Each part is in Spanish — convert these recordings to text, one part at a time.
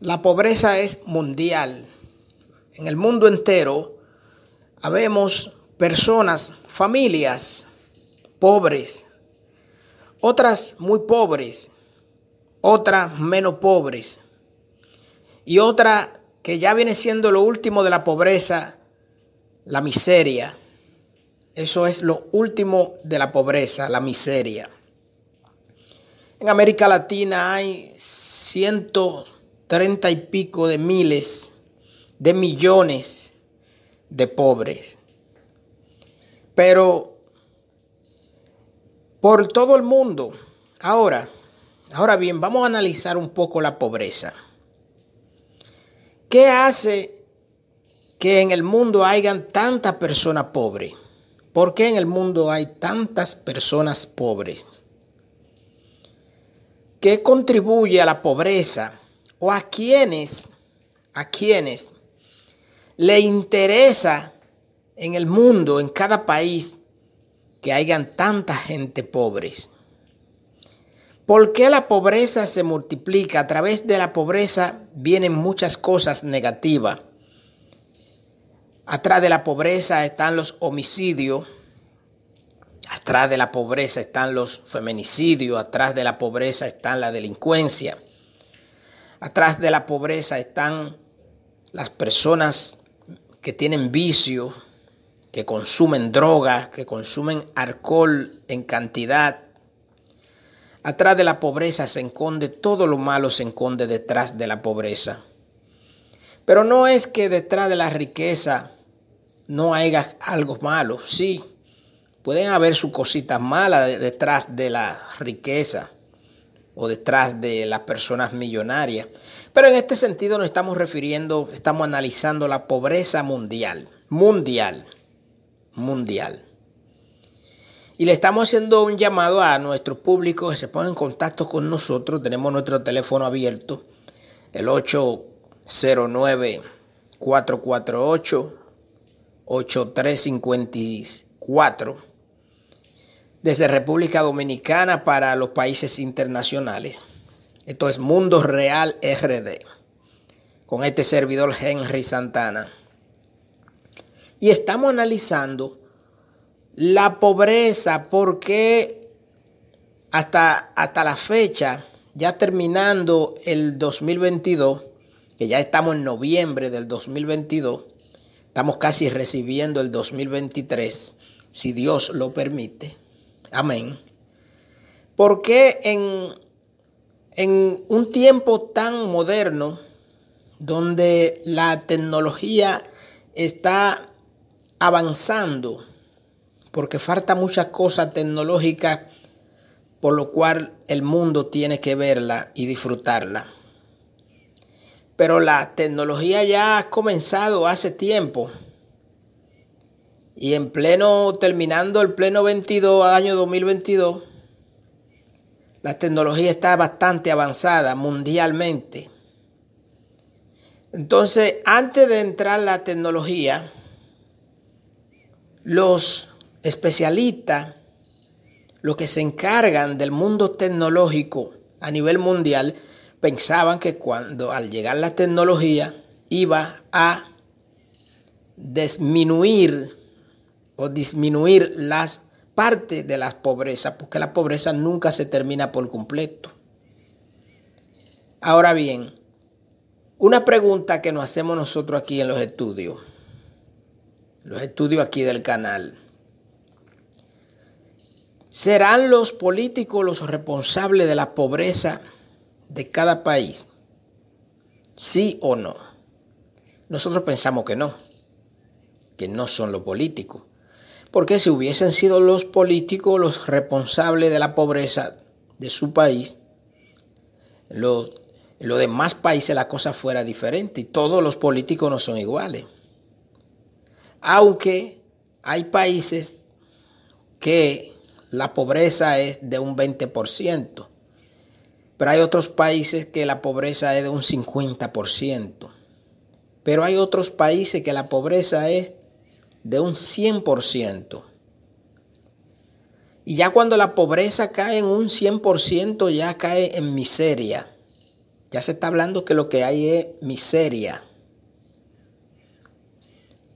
La pobreza es mundial. En el mundo entero habemos personas, familias pobres, otras muy pobres, otras menos pobres y otra que ya viene siendo lo último de la pobreza, la miseria. Eso es lo último de la pobreza, la miseria. En América Latina hay ciento treinta y pico de miles de millones de pobres. Pero por todo el mundo, ahora, ahora bien, vamos a analizar un poco la pobreza. ¿Qué hace que en el mundo hayan tantas personas pobres? ¿Por qué en el mundo hay tantas personas pobres? ¿Qué contribuye a la pobreza? O a quienes, a quienes le interesa en el mundo, en cada país, que hayan tanta gente pobres. ¿Por qué la pobreza se multiplica? A través de la pobreza vienen muchas cosas negativas. Atrás de la pobreza están los homicidios. Atrás de la pobreza están los feminicidios. Atrás de la pobreza está la delincuencia. Atrás de la pobreza están las personas que tienen vicio, que consumen droga, que consumen alcohol en cantidad. Atrás de la pobreza se esconde todo lo malo, se esconde detrás de la pobreza. Pero no es que detrás de la riqueza no haya algo malo. Sí, pueden haber sus cositas malas detrás de la riqueza o detrás de las personas millonarias. Pero en este sentido nos estamos refiriendo, estamos analizando la pobreza mundial, mundial, mundial. Y le estamos haciendo un llamado a nuestro público que se ponga en contacto con nosotros. Tenemos nuestro teléfono abierto, el 809 448 8354 desde República Dominicana para los países internacionales. Esto es Mundo Real RD, con este servidor Henry Santana. Y estamos analizando la pobreza, porque hasta, hasta la fecha, ya terminando el 2022, que ya estamos en noviembre del 2022, estamos casi recibiendo el 2023, si Dios lo permite Amén. Porque en, en un tiempo tan moderno, donde la tecnología está avanzando, porque falta mucha cosa tecnológica, por lo cual el mundo tiene que verla y disfrutarla. Pero la tecnología ya ha comenzado hace tiempo y en pleno, terminando el pleno 22, año 2022, la tecnología está bastante avanzada mundialmente. Entonces, antes de entrar la tecnología, los especialistas, los que se encargan del mundo tecnológico a nivel mundial, pensaban que cuando al llegar la tecnología iba a disminuir o disminuir las partes de la pobreza, porque la pobreza nunca se termina por completo. Ahora bien, una pregunta que nos hacemos nosotros aquí en los estudios, los estudios aquí del canal. ¿Serán los políticos los responsables de la pobreza de cada país? ¿Sí o no? Nosotros pensamos que no, que no son los políticos. Porque si hubiesen sido los políticos los responsables de la pobreza de su país, en los demás países la cosa fuera diferente y todos los políticos no son iguales. Aunque hay países que la pobreza es de un 20%, pero hay otros países que la pobreza es de un 50%, pero hay otros países que la pobreza es de un 100%. Y ya cuando la pobreza cae en un 100%, ya cae en miseria. Ya se está hablando que lo que hay es miseria.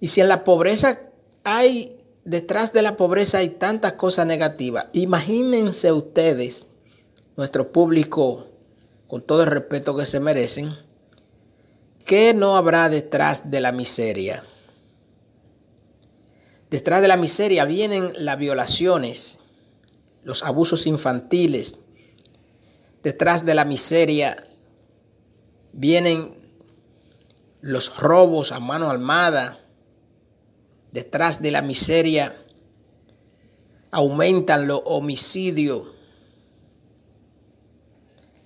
Y si en la pobreza hay, detrás de la pobreza hay tantas cosas negativas, imagínense ustedes, nuestro público, con todo el respeto que se merecen, ¿qué no habrá detrás de la miseria? Detrás de la miseria vienen las violaciones, los abusos infantiles. Detrás de la miseria vienen los robos a mano armada. Detrás de la miseria aumentan los homicidios.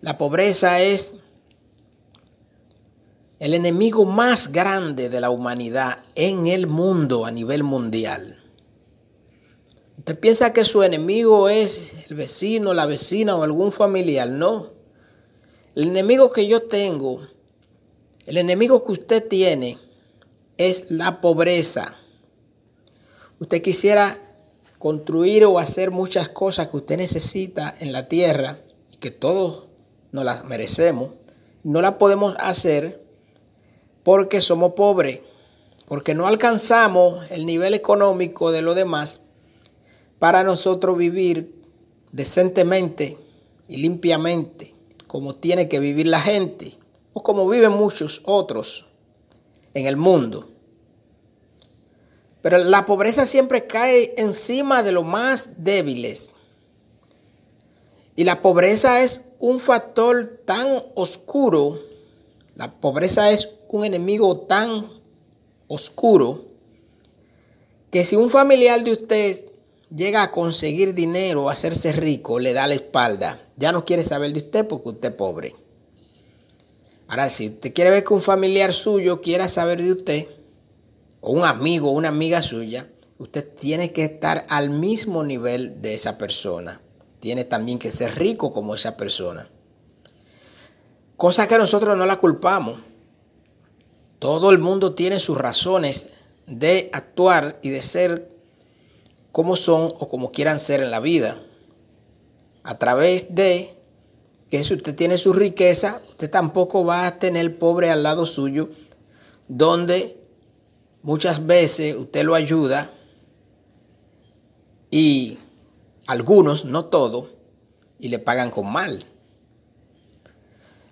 La pobreza es el enemigo más grande de la humanidad en el mundo a nivel mundial. Usted piensa que su enemigo es el vecino, la vecina o algún familiar. No. El enemigo que yo tengo, el enemigo que usted tiene, es la pobreza. Usted quisiera construir o hacer muchas cosas que usted necesita en la tierra y que todos nos las merecemos. No las podemos hacer porque somos pobres, porque no alcanzamos el nivel económico de los demás para nosotros vivir decentemente y limpiamente como tiene que vivir la gente o como viven muchos otros en el mundo. Pero la pobreza siempre cae encima de los más débiles. Y la pobreza es un factor tan oscuro, la pobreza es un enemigo tan oscuro, que si un familiar de usted llega a conseguir dinero, a hacerse rico, le da la espalda. Ya no quiere saber de usted porque usted es pobre. Ahora, si usted quiere ver que un familiar suyo quiera saber de usted, o un amigo o una amiga suya, usted tiene que estar al mismo nivel de esa persona. Tiene también que ser rico como esa persona. Cosa que nosotros no la culpamos. Todo el mundo tiene sus razones de actuar y de ser como son o como quieran ser en la vida. A través de que si usted tiene su riqueza, usted tampoco va a tener pobre al lado suyo, donde muchas veces usted lo ayuda y algunos, no todos, y le pagan con mal.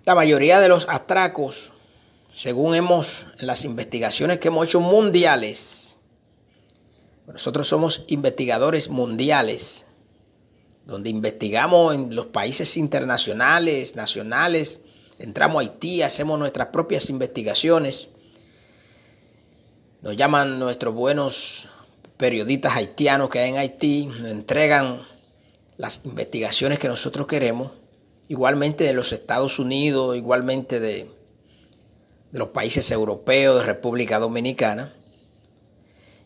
La mayoría de los atracos, según hemos las investigaciones que hemos hecho mundiales, nosotros somos investigadores mundiales, donde investigamos en los países internacionales, nacionales, entramos a Haití, hacemos nuestras propias investigaciones. Nos llaman nuestros buenos periodistas haitianos que hay en Haití, nos entregan las investigaciones que nosotros queremos, igualmente de los Estados Unidos, igualmente de, de los países europeos, de República Dominicana.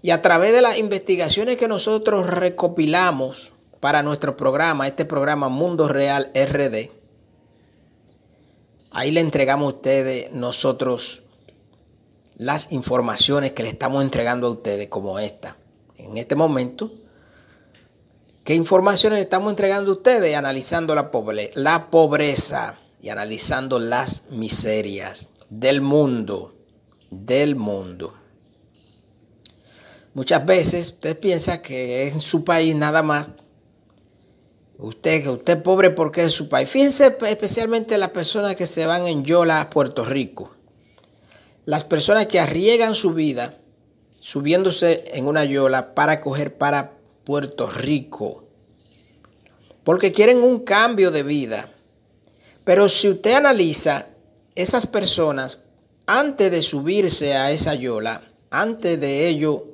Y a través de las investigaciones que nosotros recopilamos para nuestro programa, este programa Mundo Real RD, ahí le entregamos a ustedes nosotros las informaciones que le estamos entregando a ustedes como esta. En este momento, ¿qué informaciones le estamos entregando a ustedes? Analizando la, la pobreza y analizando las miserias del mundo, del mundo. Muchas veces usted piensa que es en su país nada más. Usted, que usted es pobre porque es su país. Fíjense especialmente las personas que se van en Yola a Puerto Rico. Las personas que arriesgan su vida subiéndose en una Yola para coger para Puerto Rico. Porque quieren un cambio de vida. Pero si usted analiza esas personas antes de subirse a esa Yola, antes de ello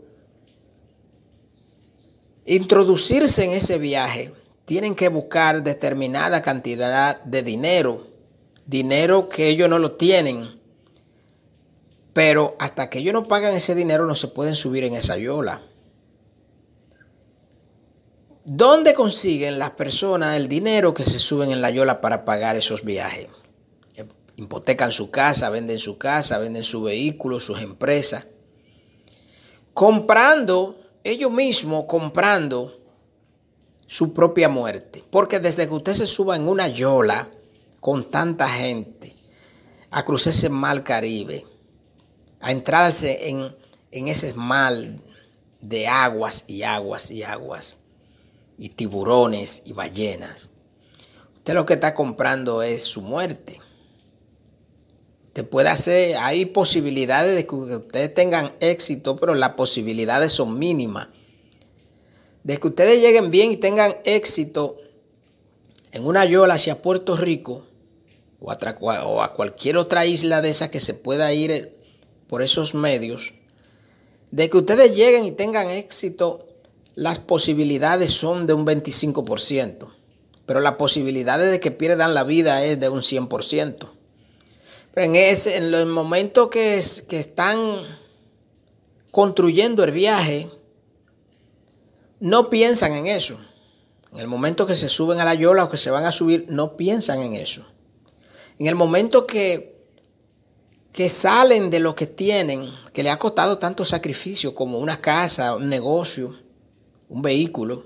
introducirse en ese viaje, tienen que buscar determinada cantidad de dinero, dinero que ellos no lo tienen. Pero hasta que ellos no pagan ese dinero no se pueden subir en esa yola. ¿Dónde consiguen las personas el dinero que se suben en la yola para pagar esos viajes? Hipotecan su casa, venden su casa, venden su vehículo, sus empresas. Comprando ellos mismos comprando su propia muerte. Porque desde que usted se suba en una yola con tanta gente, a cruzar ese mar Caribe, a entrarse en, en ese mar de aguas y aguas y aguas, y tiburones y ballenas. Usted lo que está comprando es su muerte. Usted puede hacer, hay posibilidades de que ustedes tengan éxito, pero las posibilidades son mínimas. De que ustedes lleguen bien y tengan éxito en una yola hacia Puerto Rico o a, cualquier otra isla de esa que se pueda ir por esos medios, de que ustedes lleguen y tengan éxito, las posibilidades son de un 25%, pero las posibilidades de que pierdan la vida es de un 100%. Pero en, ese, en el momento que, que están construyendo el viaje, no piensan en eso. En el momento que se suben a la yola o que se van a subir, no piensan en eso. En el momento que, que salen de lo que tienen, que le ha costado tanto sacrificio como una casa, un negocio, un vehículo,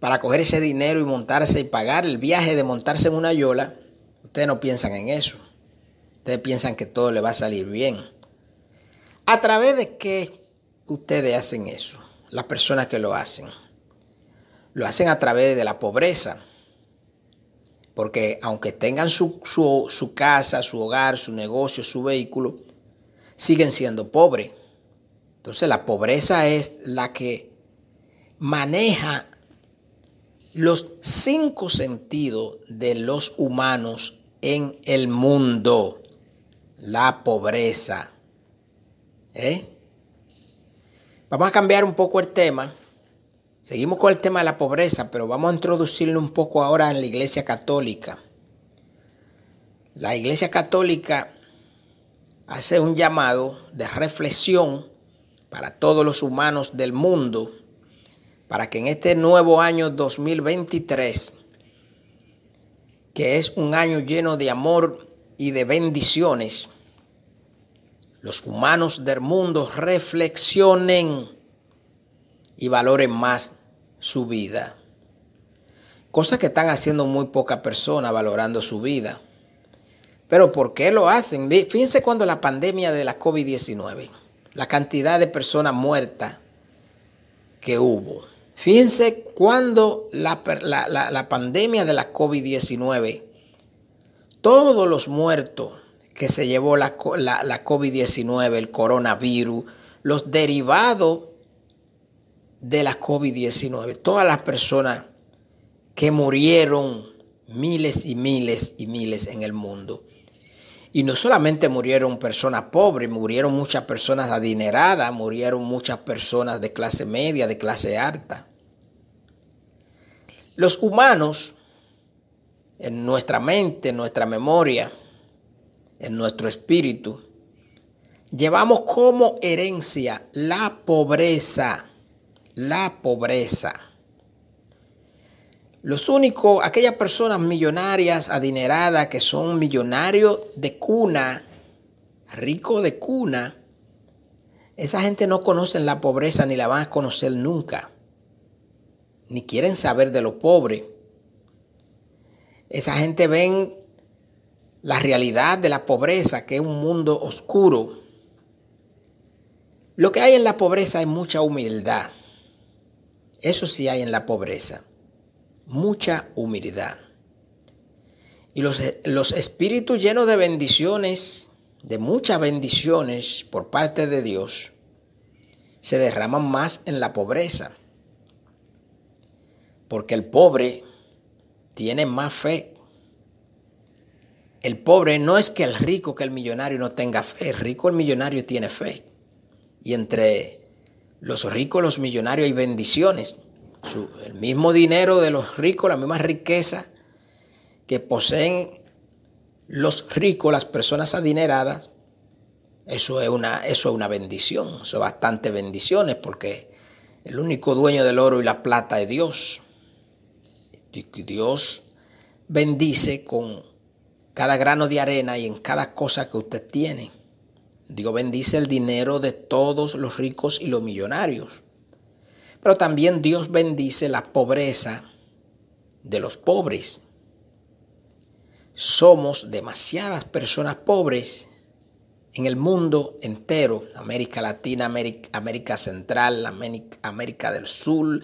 para coger ese dinero y montarse y pagar el viaje de montarse en una yola, ustedes no piensan en eso. Ustedes piensan que todo le va a salir bien. ¿A través de qué ustedes hacen eso? Las personas que lo hacen. Lo hacen a través de la pobreza. Porque aunque tengan su, su, casa, su hogar, su negocio, su vehículo, siguen siendo pobres. Entonces la pobreza es la que maneja los cinco sentidos de los humanos en el mundo la pobreza. ¿Eh? Vamos a cambiar un poco el tema. Seguimos con el tema de la pobreza, pero vamos a introducirlo un poco ahora en la Iglesia Católica. La Iglesia Católica hace un llamado de reflexión para todos los humanos del mundo, para que en este nuevo año 2023, que es un año lleno de amor y de bendiciones, los humanos del mundo reflexionen y valoren más su vida. Cosa que están haciendo muy pocas personas valorando su vida. Pero ¿por qué lo hacen? Fíjense cuando la pandemia de la COVID-19, la cantidad de personas muertas que hubo. Fíjense cuando la, la, la pandemia de la COVID-19 todos los muertos que se llevó la, la, COVID-19, el coronavirus, los derivados de la COVID-19, todas las personas que murieron, miles y miles y miles en el mundo. Y no solamente murieron personas pobres, murieron muchas personas adineradas, murieron muchas personas de clase media, de clase alta. Los humanos en nuestra mente, en nuestra memoria, en nuestro espíritu, llevamos como herencia la pobreza, la pobreza. Los únicos, aquellas personas millonarias, adineradas, que son millonarios de cuna, ricos de cuna, esa gente no conocen la pobreza ni la van a conocer nunca, ni quieren saber de lo pobre esa gente ven la realidad de la pobreza, que es un mundo oscuro. Lo que hay en la pobreza es mucha humildad. Eso sí hay en la pobreza. Mucha humildad. Y los, los espíritus llenos de bendiciones, de muchas bendiciones por parte de Dios, se derraman más en la pobreza. Porque el pobre tiene más fe. El pobre no es que el rico, que el millonario no tenga fe. El rico, el millonario tiene fe. Y entre los ricos, los millonarios hay bendiciones. el mismo dinero de los ricos, la misma riqueza que poseen los ricos, las personas adineradas, eso es una, eso es una bendición. Eso es bastante bendiciones porque el único dueño del oro y la plata es Dios. Dios bendice con cada grano de arena y en cada cosa que usted tiene. Dios bendice el dinero de todos los ricos y los millonarios. Pero también Dios bendice la pobreza de los pobres. somos demasiadas personas pobres en el mundo entero, América Latina, América, Central, América, del Sur,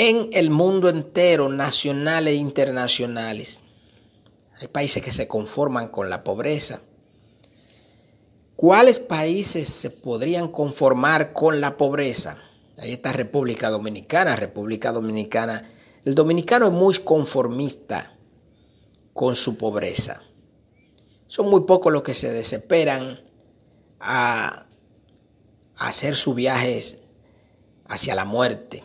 en el mundo entero, nacionales e internacionales. Hay países que se conforman con la pobreza. ¿Cuáles países se podrían conformar con la pobreza? Ahí está República Dominicana. República Dominicana. El dominicano es muy conformista con su pobreza. Son muy pocos los que se desesperan a, hacer sus viajes hacia la muerte,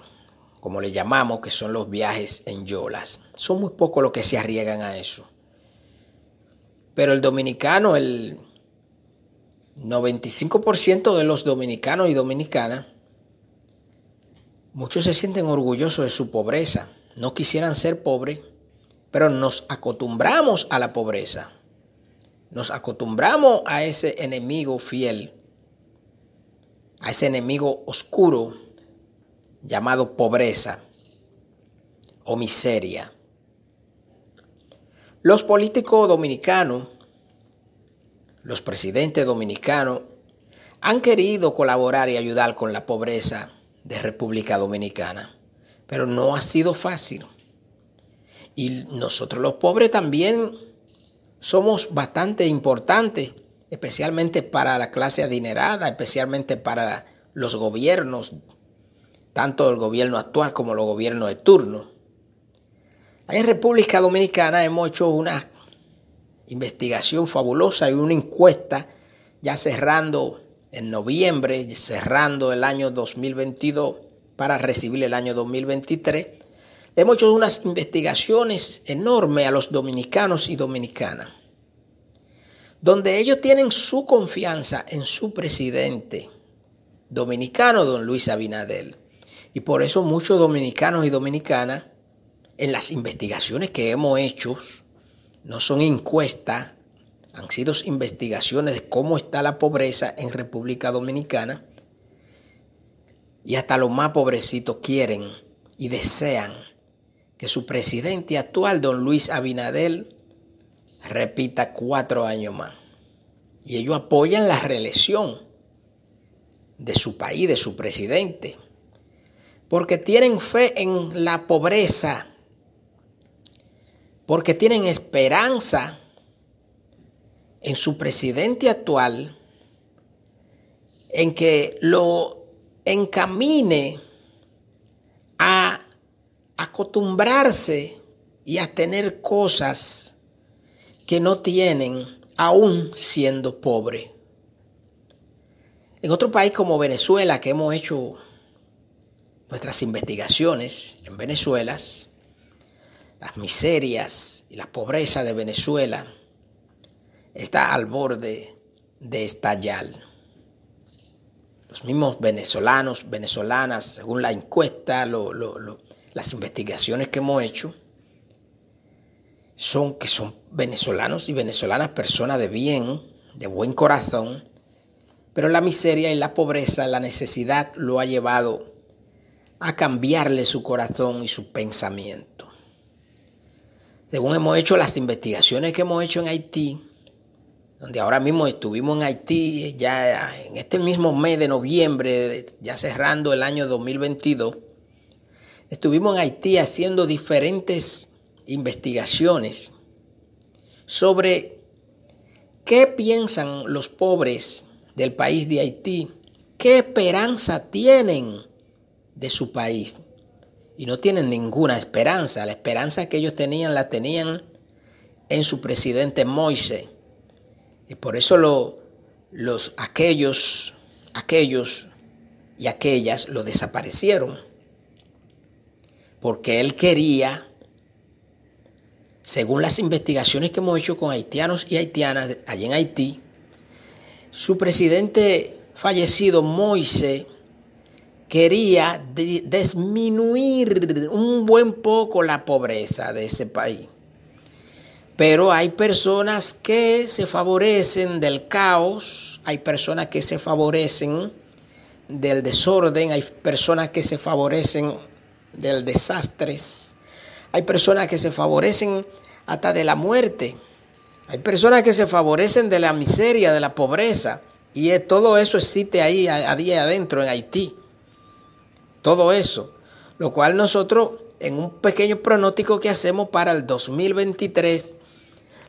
como le llamamos, que son los viajes en yolas. Son muy pocos los que se arriesgan a eso. Pero el dominicano, el 95% de los dominicanos y dominicanas, muchos se sienten orgullosos de su pobreza. No quisieran ser pobres, pero nos acostumbramos a la pobreza. Nos acostumbramos a ese enemigo fiel, a ese enemigo oscuro llamado pobreza o miseria. Los políticos dominicanos, los presidentes dominicanos, han querido colaborar y ayudar con la pobreza de República Dominicana, pero no ha sido fácil. Y nosotros los pobres también somos bastante importantes, especialmente para la clase adinerada, especialmente para los gobiernos, tanto el gobierno actual como los gobiernos de turno. en República Dominicana hemos hecho una investigación fabulosa y una encuesta ya cerrando en noviembre, cerrando el año 2022 para recibir el año 2023 Hemos hecho unas investigaciones enormes a los dominicanos y dominicanas, donde ellos tienen su confianza en su presidente dominicano, don Luis Abinadel. Y por eso muchos dominicanos y dominicanas, en las investigaciones que hemos hecho, no son encuestas, han sido investigaciones de cómo está la pobreza en República Dominicana, y hasta los más pobrecitos quieren y desean que su presidente actual, don Luis Abinadel, repita cuatro años más. Y ellos apoyan la reelección de su país, de su presidente, porque tienen fe en la pobreza, porque tienen esperanza en su presidente actual, en que lo encamine a acostumbrarse y a tener cosas que no tienen aún siendo pobre. En otro país como Venezuela, que hemos hecho nuestras investigaciones en Venezuela, las miserias y la pobreza de Venezuela está al borde de estallar. Los mismos venezolanos, venezolanas, según la encuesta, las investigaciones que hemos hecho son que son venezolanos y venezolanas personas de bien, de buen corazón, pero la miseria y la pobreza, la necesidad lo ha llevado a cambiarle su corazón y su pensamiento. Según hemos hecho las investigaciones que hemos hecho en Haití, donde ahora mismo estuvimos en Haití ya en este mismo mes de noviembre, ya cerrando el año 2022, Estuvimos en Haití haciendo diferentes investigaciones sobre qué piensan los pobres del país de Haití, qué esperanza tienen de su país. Y no tienen ninguna esperanza. La esperanza que ellos tenían la tenían en su presidente Moise. Y por eso los, aquellos, aquellos y aquellas lo desaparecieron porque él quería, según las investigaciones que hemos hecho con haitianos y haitianas allí en Haití, su presidente fallecido, Moise, quería disminuir un buen poco la pobreza de ese país. Pero hay personas que se favorecen del caos, hay personas que se favorecen del desorden, hay personas que se favorecen del desastres. Hay personas que se favorecen hasta de la muerte. Hay personas que se favorecen de la miseria, de la pobreza, y todo eso existe ahí a, día adentro en Haití. Todo eso. Lo cual nosotros, en un pequeño pronóstico que hacemos para el 2023,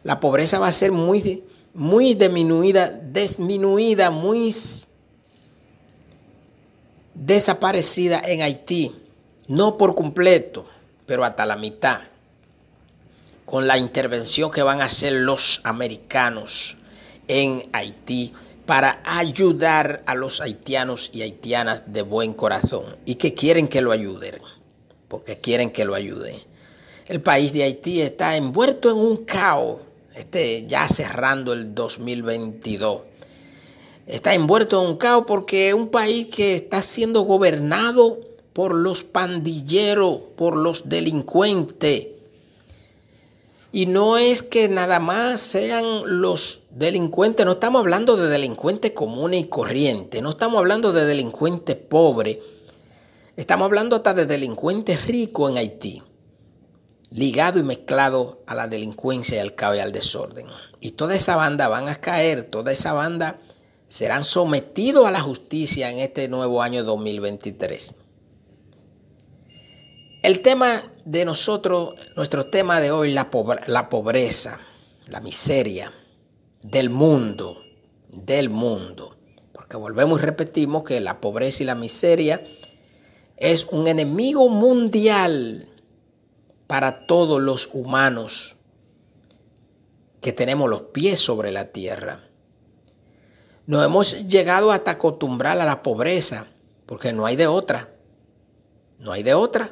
la pobreza va a ser muy, muy disminuida, disminuida, muy desaparecida en Haití. No por completo, pero hasta la mitad con la intervención que van a hacer los americanos en Haití para ayudar a los haitianos y haitianas de buen corazón y que quieren que lo ayuden, porque quieren que lo ayuden. El país de Haití está envuelto en un caos, este, ya cerrando el 2022. Está envuelto en un caos porque es un país que está siendo gobernado por los pandilleros, por los delincuentes y no es que nada más sean los delincuentes, no estamos hablando de delincuentes comunes y corrientes, no estamos hablando de delincuentes pobres, estamos hablando hasta de delincuentes ricos en Haití, ligado y mezclado a la delincuencia y al caos y al desorden. Y toda esa banda van a caer, toda esa banda serán sometidos a la justicia en este nuevo año 2023. El tema de nosotros, nuestro tema de hoy, la, pobreza, la miseria del mundo, del mundo. Porque volvemos y repetimos que la pobreza y la miseria es un enemigo mundial para todos los humanos que tenemos los pies sobre la tierra. Nos hemos llegado hasta acostumbrar a la pobreza, porque no hay de otra. No hay de otra.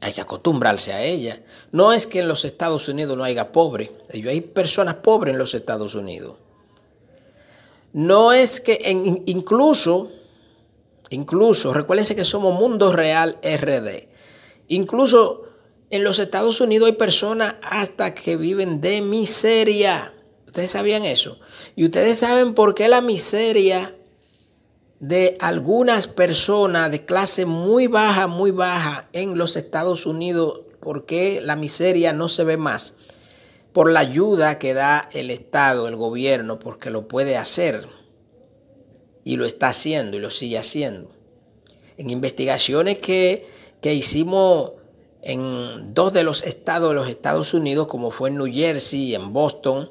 Hay que acostumbrarse a ella. No es que en los Estados Unidos no haya pobres. Hay personas pobres en los Estados Unidos. No es que incluso, incluso, recuérdense que somos Mundo Real RD. Incluso en los Estados Unidos hay personas hasta que viven de miseria. ¿Ustedes sabían eso? Y ustedes saben por qué la miseria de algunas personas de clase muy baja, muy baja en los Estados Unidos, porque la miseria no se ve más? Por la ayuda que da el Estado, el gobierno, porque lo puede hacer. Y lo está haciendo y lo sigue haciendo. En investigaciones que, que hicimos en dos de los estados de los Estados Unidos, como fue en New Jersey y en Boston,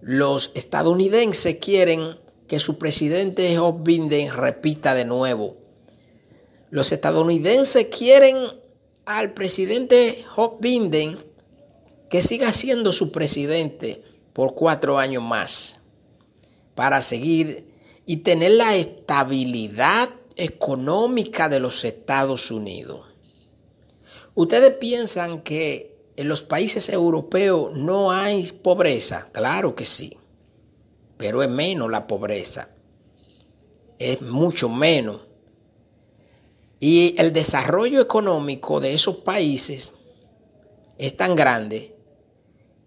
los estadounidenses quieren que su presidente Joe Biden repita de nuevo. Los estadounidenses quieren al presidente Joe Biden que siga siendo su presidente por cuatro años más para seguir y tener la estabilidad económica de los Estados Unidos. ¿Ustedes piensan que en los países europeos no hay pobreza? Claro que sí pero es menos la pobreza. Es mucho menos. Y el desarrollo económico de esos países es tan grande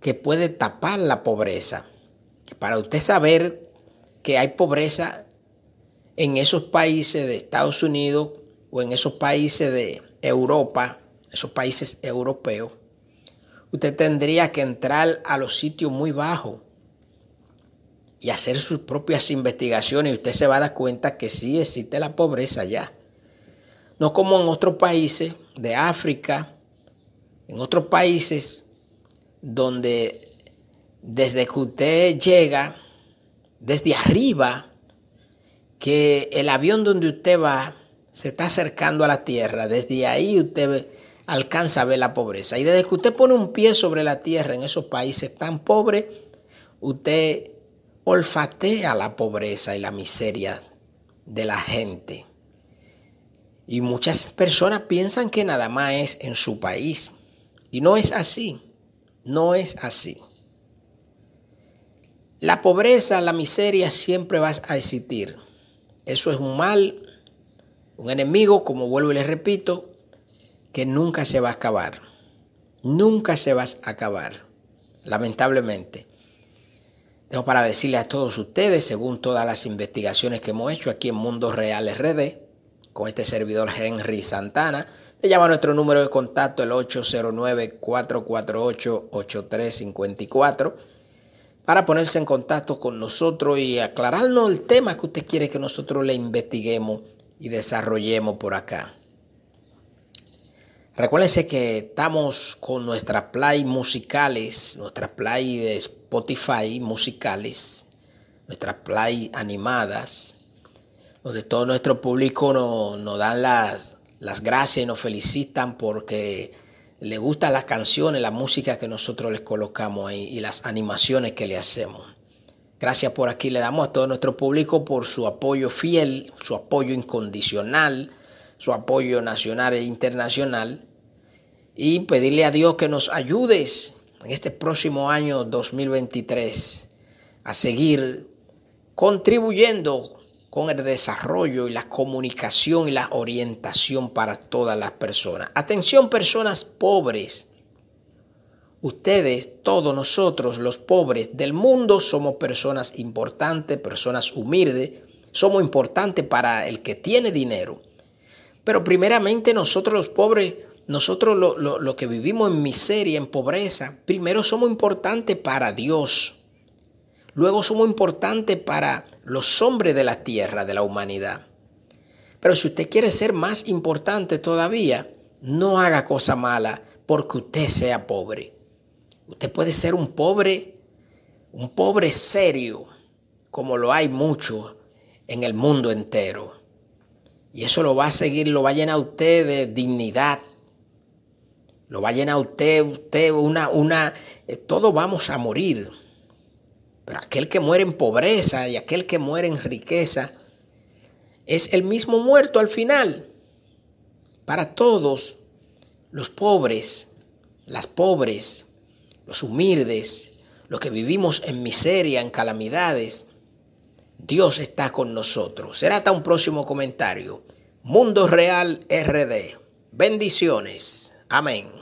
que puede tapar la pobreza. para usted saber que hay pobreza en esos países de Estados Unidos o en esos países de Europa, esos países europeos, usted tendría que entrar a los sitios muy bajos y hacer sus propias investigaciones y usted se va a dar cuenta que sí existe la pobreza ya. No como en otros países de África, en otros países donde desde que usted llega, desde arriba, que el avión donde usted va se está acercando a la tierra, desde ahí usted alcanza a ver la pobreza. Y desde que usted pone un pie sobre la tierra en esos países tan pobres, usted olfatea la pobreza y la miseria de la gente. Y muchas personas piensan que nada más es en su país. Y no es así. No es así. La pobreza, la miseria siempre va a existir. Eso es un mal, un enemigo, como vuelvo y les repito, que nunca se va a acabar. Nunca se va a acabar, lamentablemente. Tengo para decirle a todos ustedes, según todas las investigaciones que hemos hecho aquí en Mundo Real RD, con este servidor Henry Santana, Le llama nuestro número de contacto el 809-448-8354 para ponerse en contacto con nosotros y aclararnos el tema que usted quiere que nosotros le investiguemos y desarrollemos por acá. Recuérdense que estamos con nuestras play musicales, nuestras play de Spotify musicales, nuestras play animadas, donde todo nuestro público nos, dan las, las gracias y nos felicitan porque le gustan las canciones, la música que nosotros les colocamos ahí y las animaciones que le hacemos. Gracias por aquí, le damos a todo nuestro público por su apoyo fiel, su apoyo incondicional, su apoyo nacional e internacional y pedirle a Dios que nos ayudes en este próximo año 2023 a seguir contribuyendo con el desarrollo y la comunicación y la orientación para todas las personas. Atención personas pobres. Ustedes, todos nosotros, los pobres del mundo, somos personas importantes, personas humildes, somos importantes para el que tiene dinero. Pero primeramente nosotros los pobres, nosotros los lo, que vivimos en miseria, en pobreza, primero somos importantes para Dios. Luego somos importantes para los hombres de la tierra, de la humanidad. Pero si usted quiere ser más importante todavía, no haga cosa mala porque usted sea pobre. Usted puede ser un pobre, un pobre serio, como lo hay mucho en el mundo entero. Y eso lo va a seguir, lo va a llenar usted de dignidad. Lo va a llenar usted, usted una, una, eh, todos vamos a morir. Pero aquel que muere en pobreza y aquel que muere en riqueza es el mismo muerto al final. Para todos los pobres, las pobres, los humildes, los que vivimos en miseria, en calamidades, Dios está con nosotros. Será hasta un próximo comentario. Mundo Real RD. Bendiciones. Amén.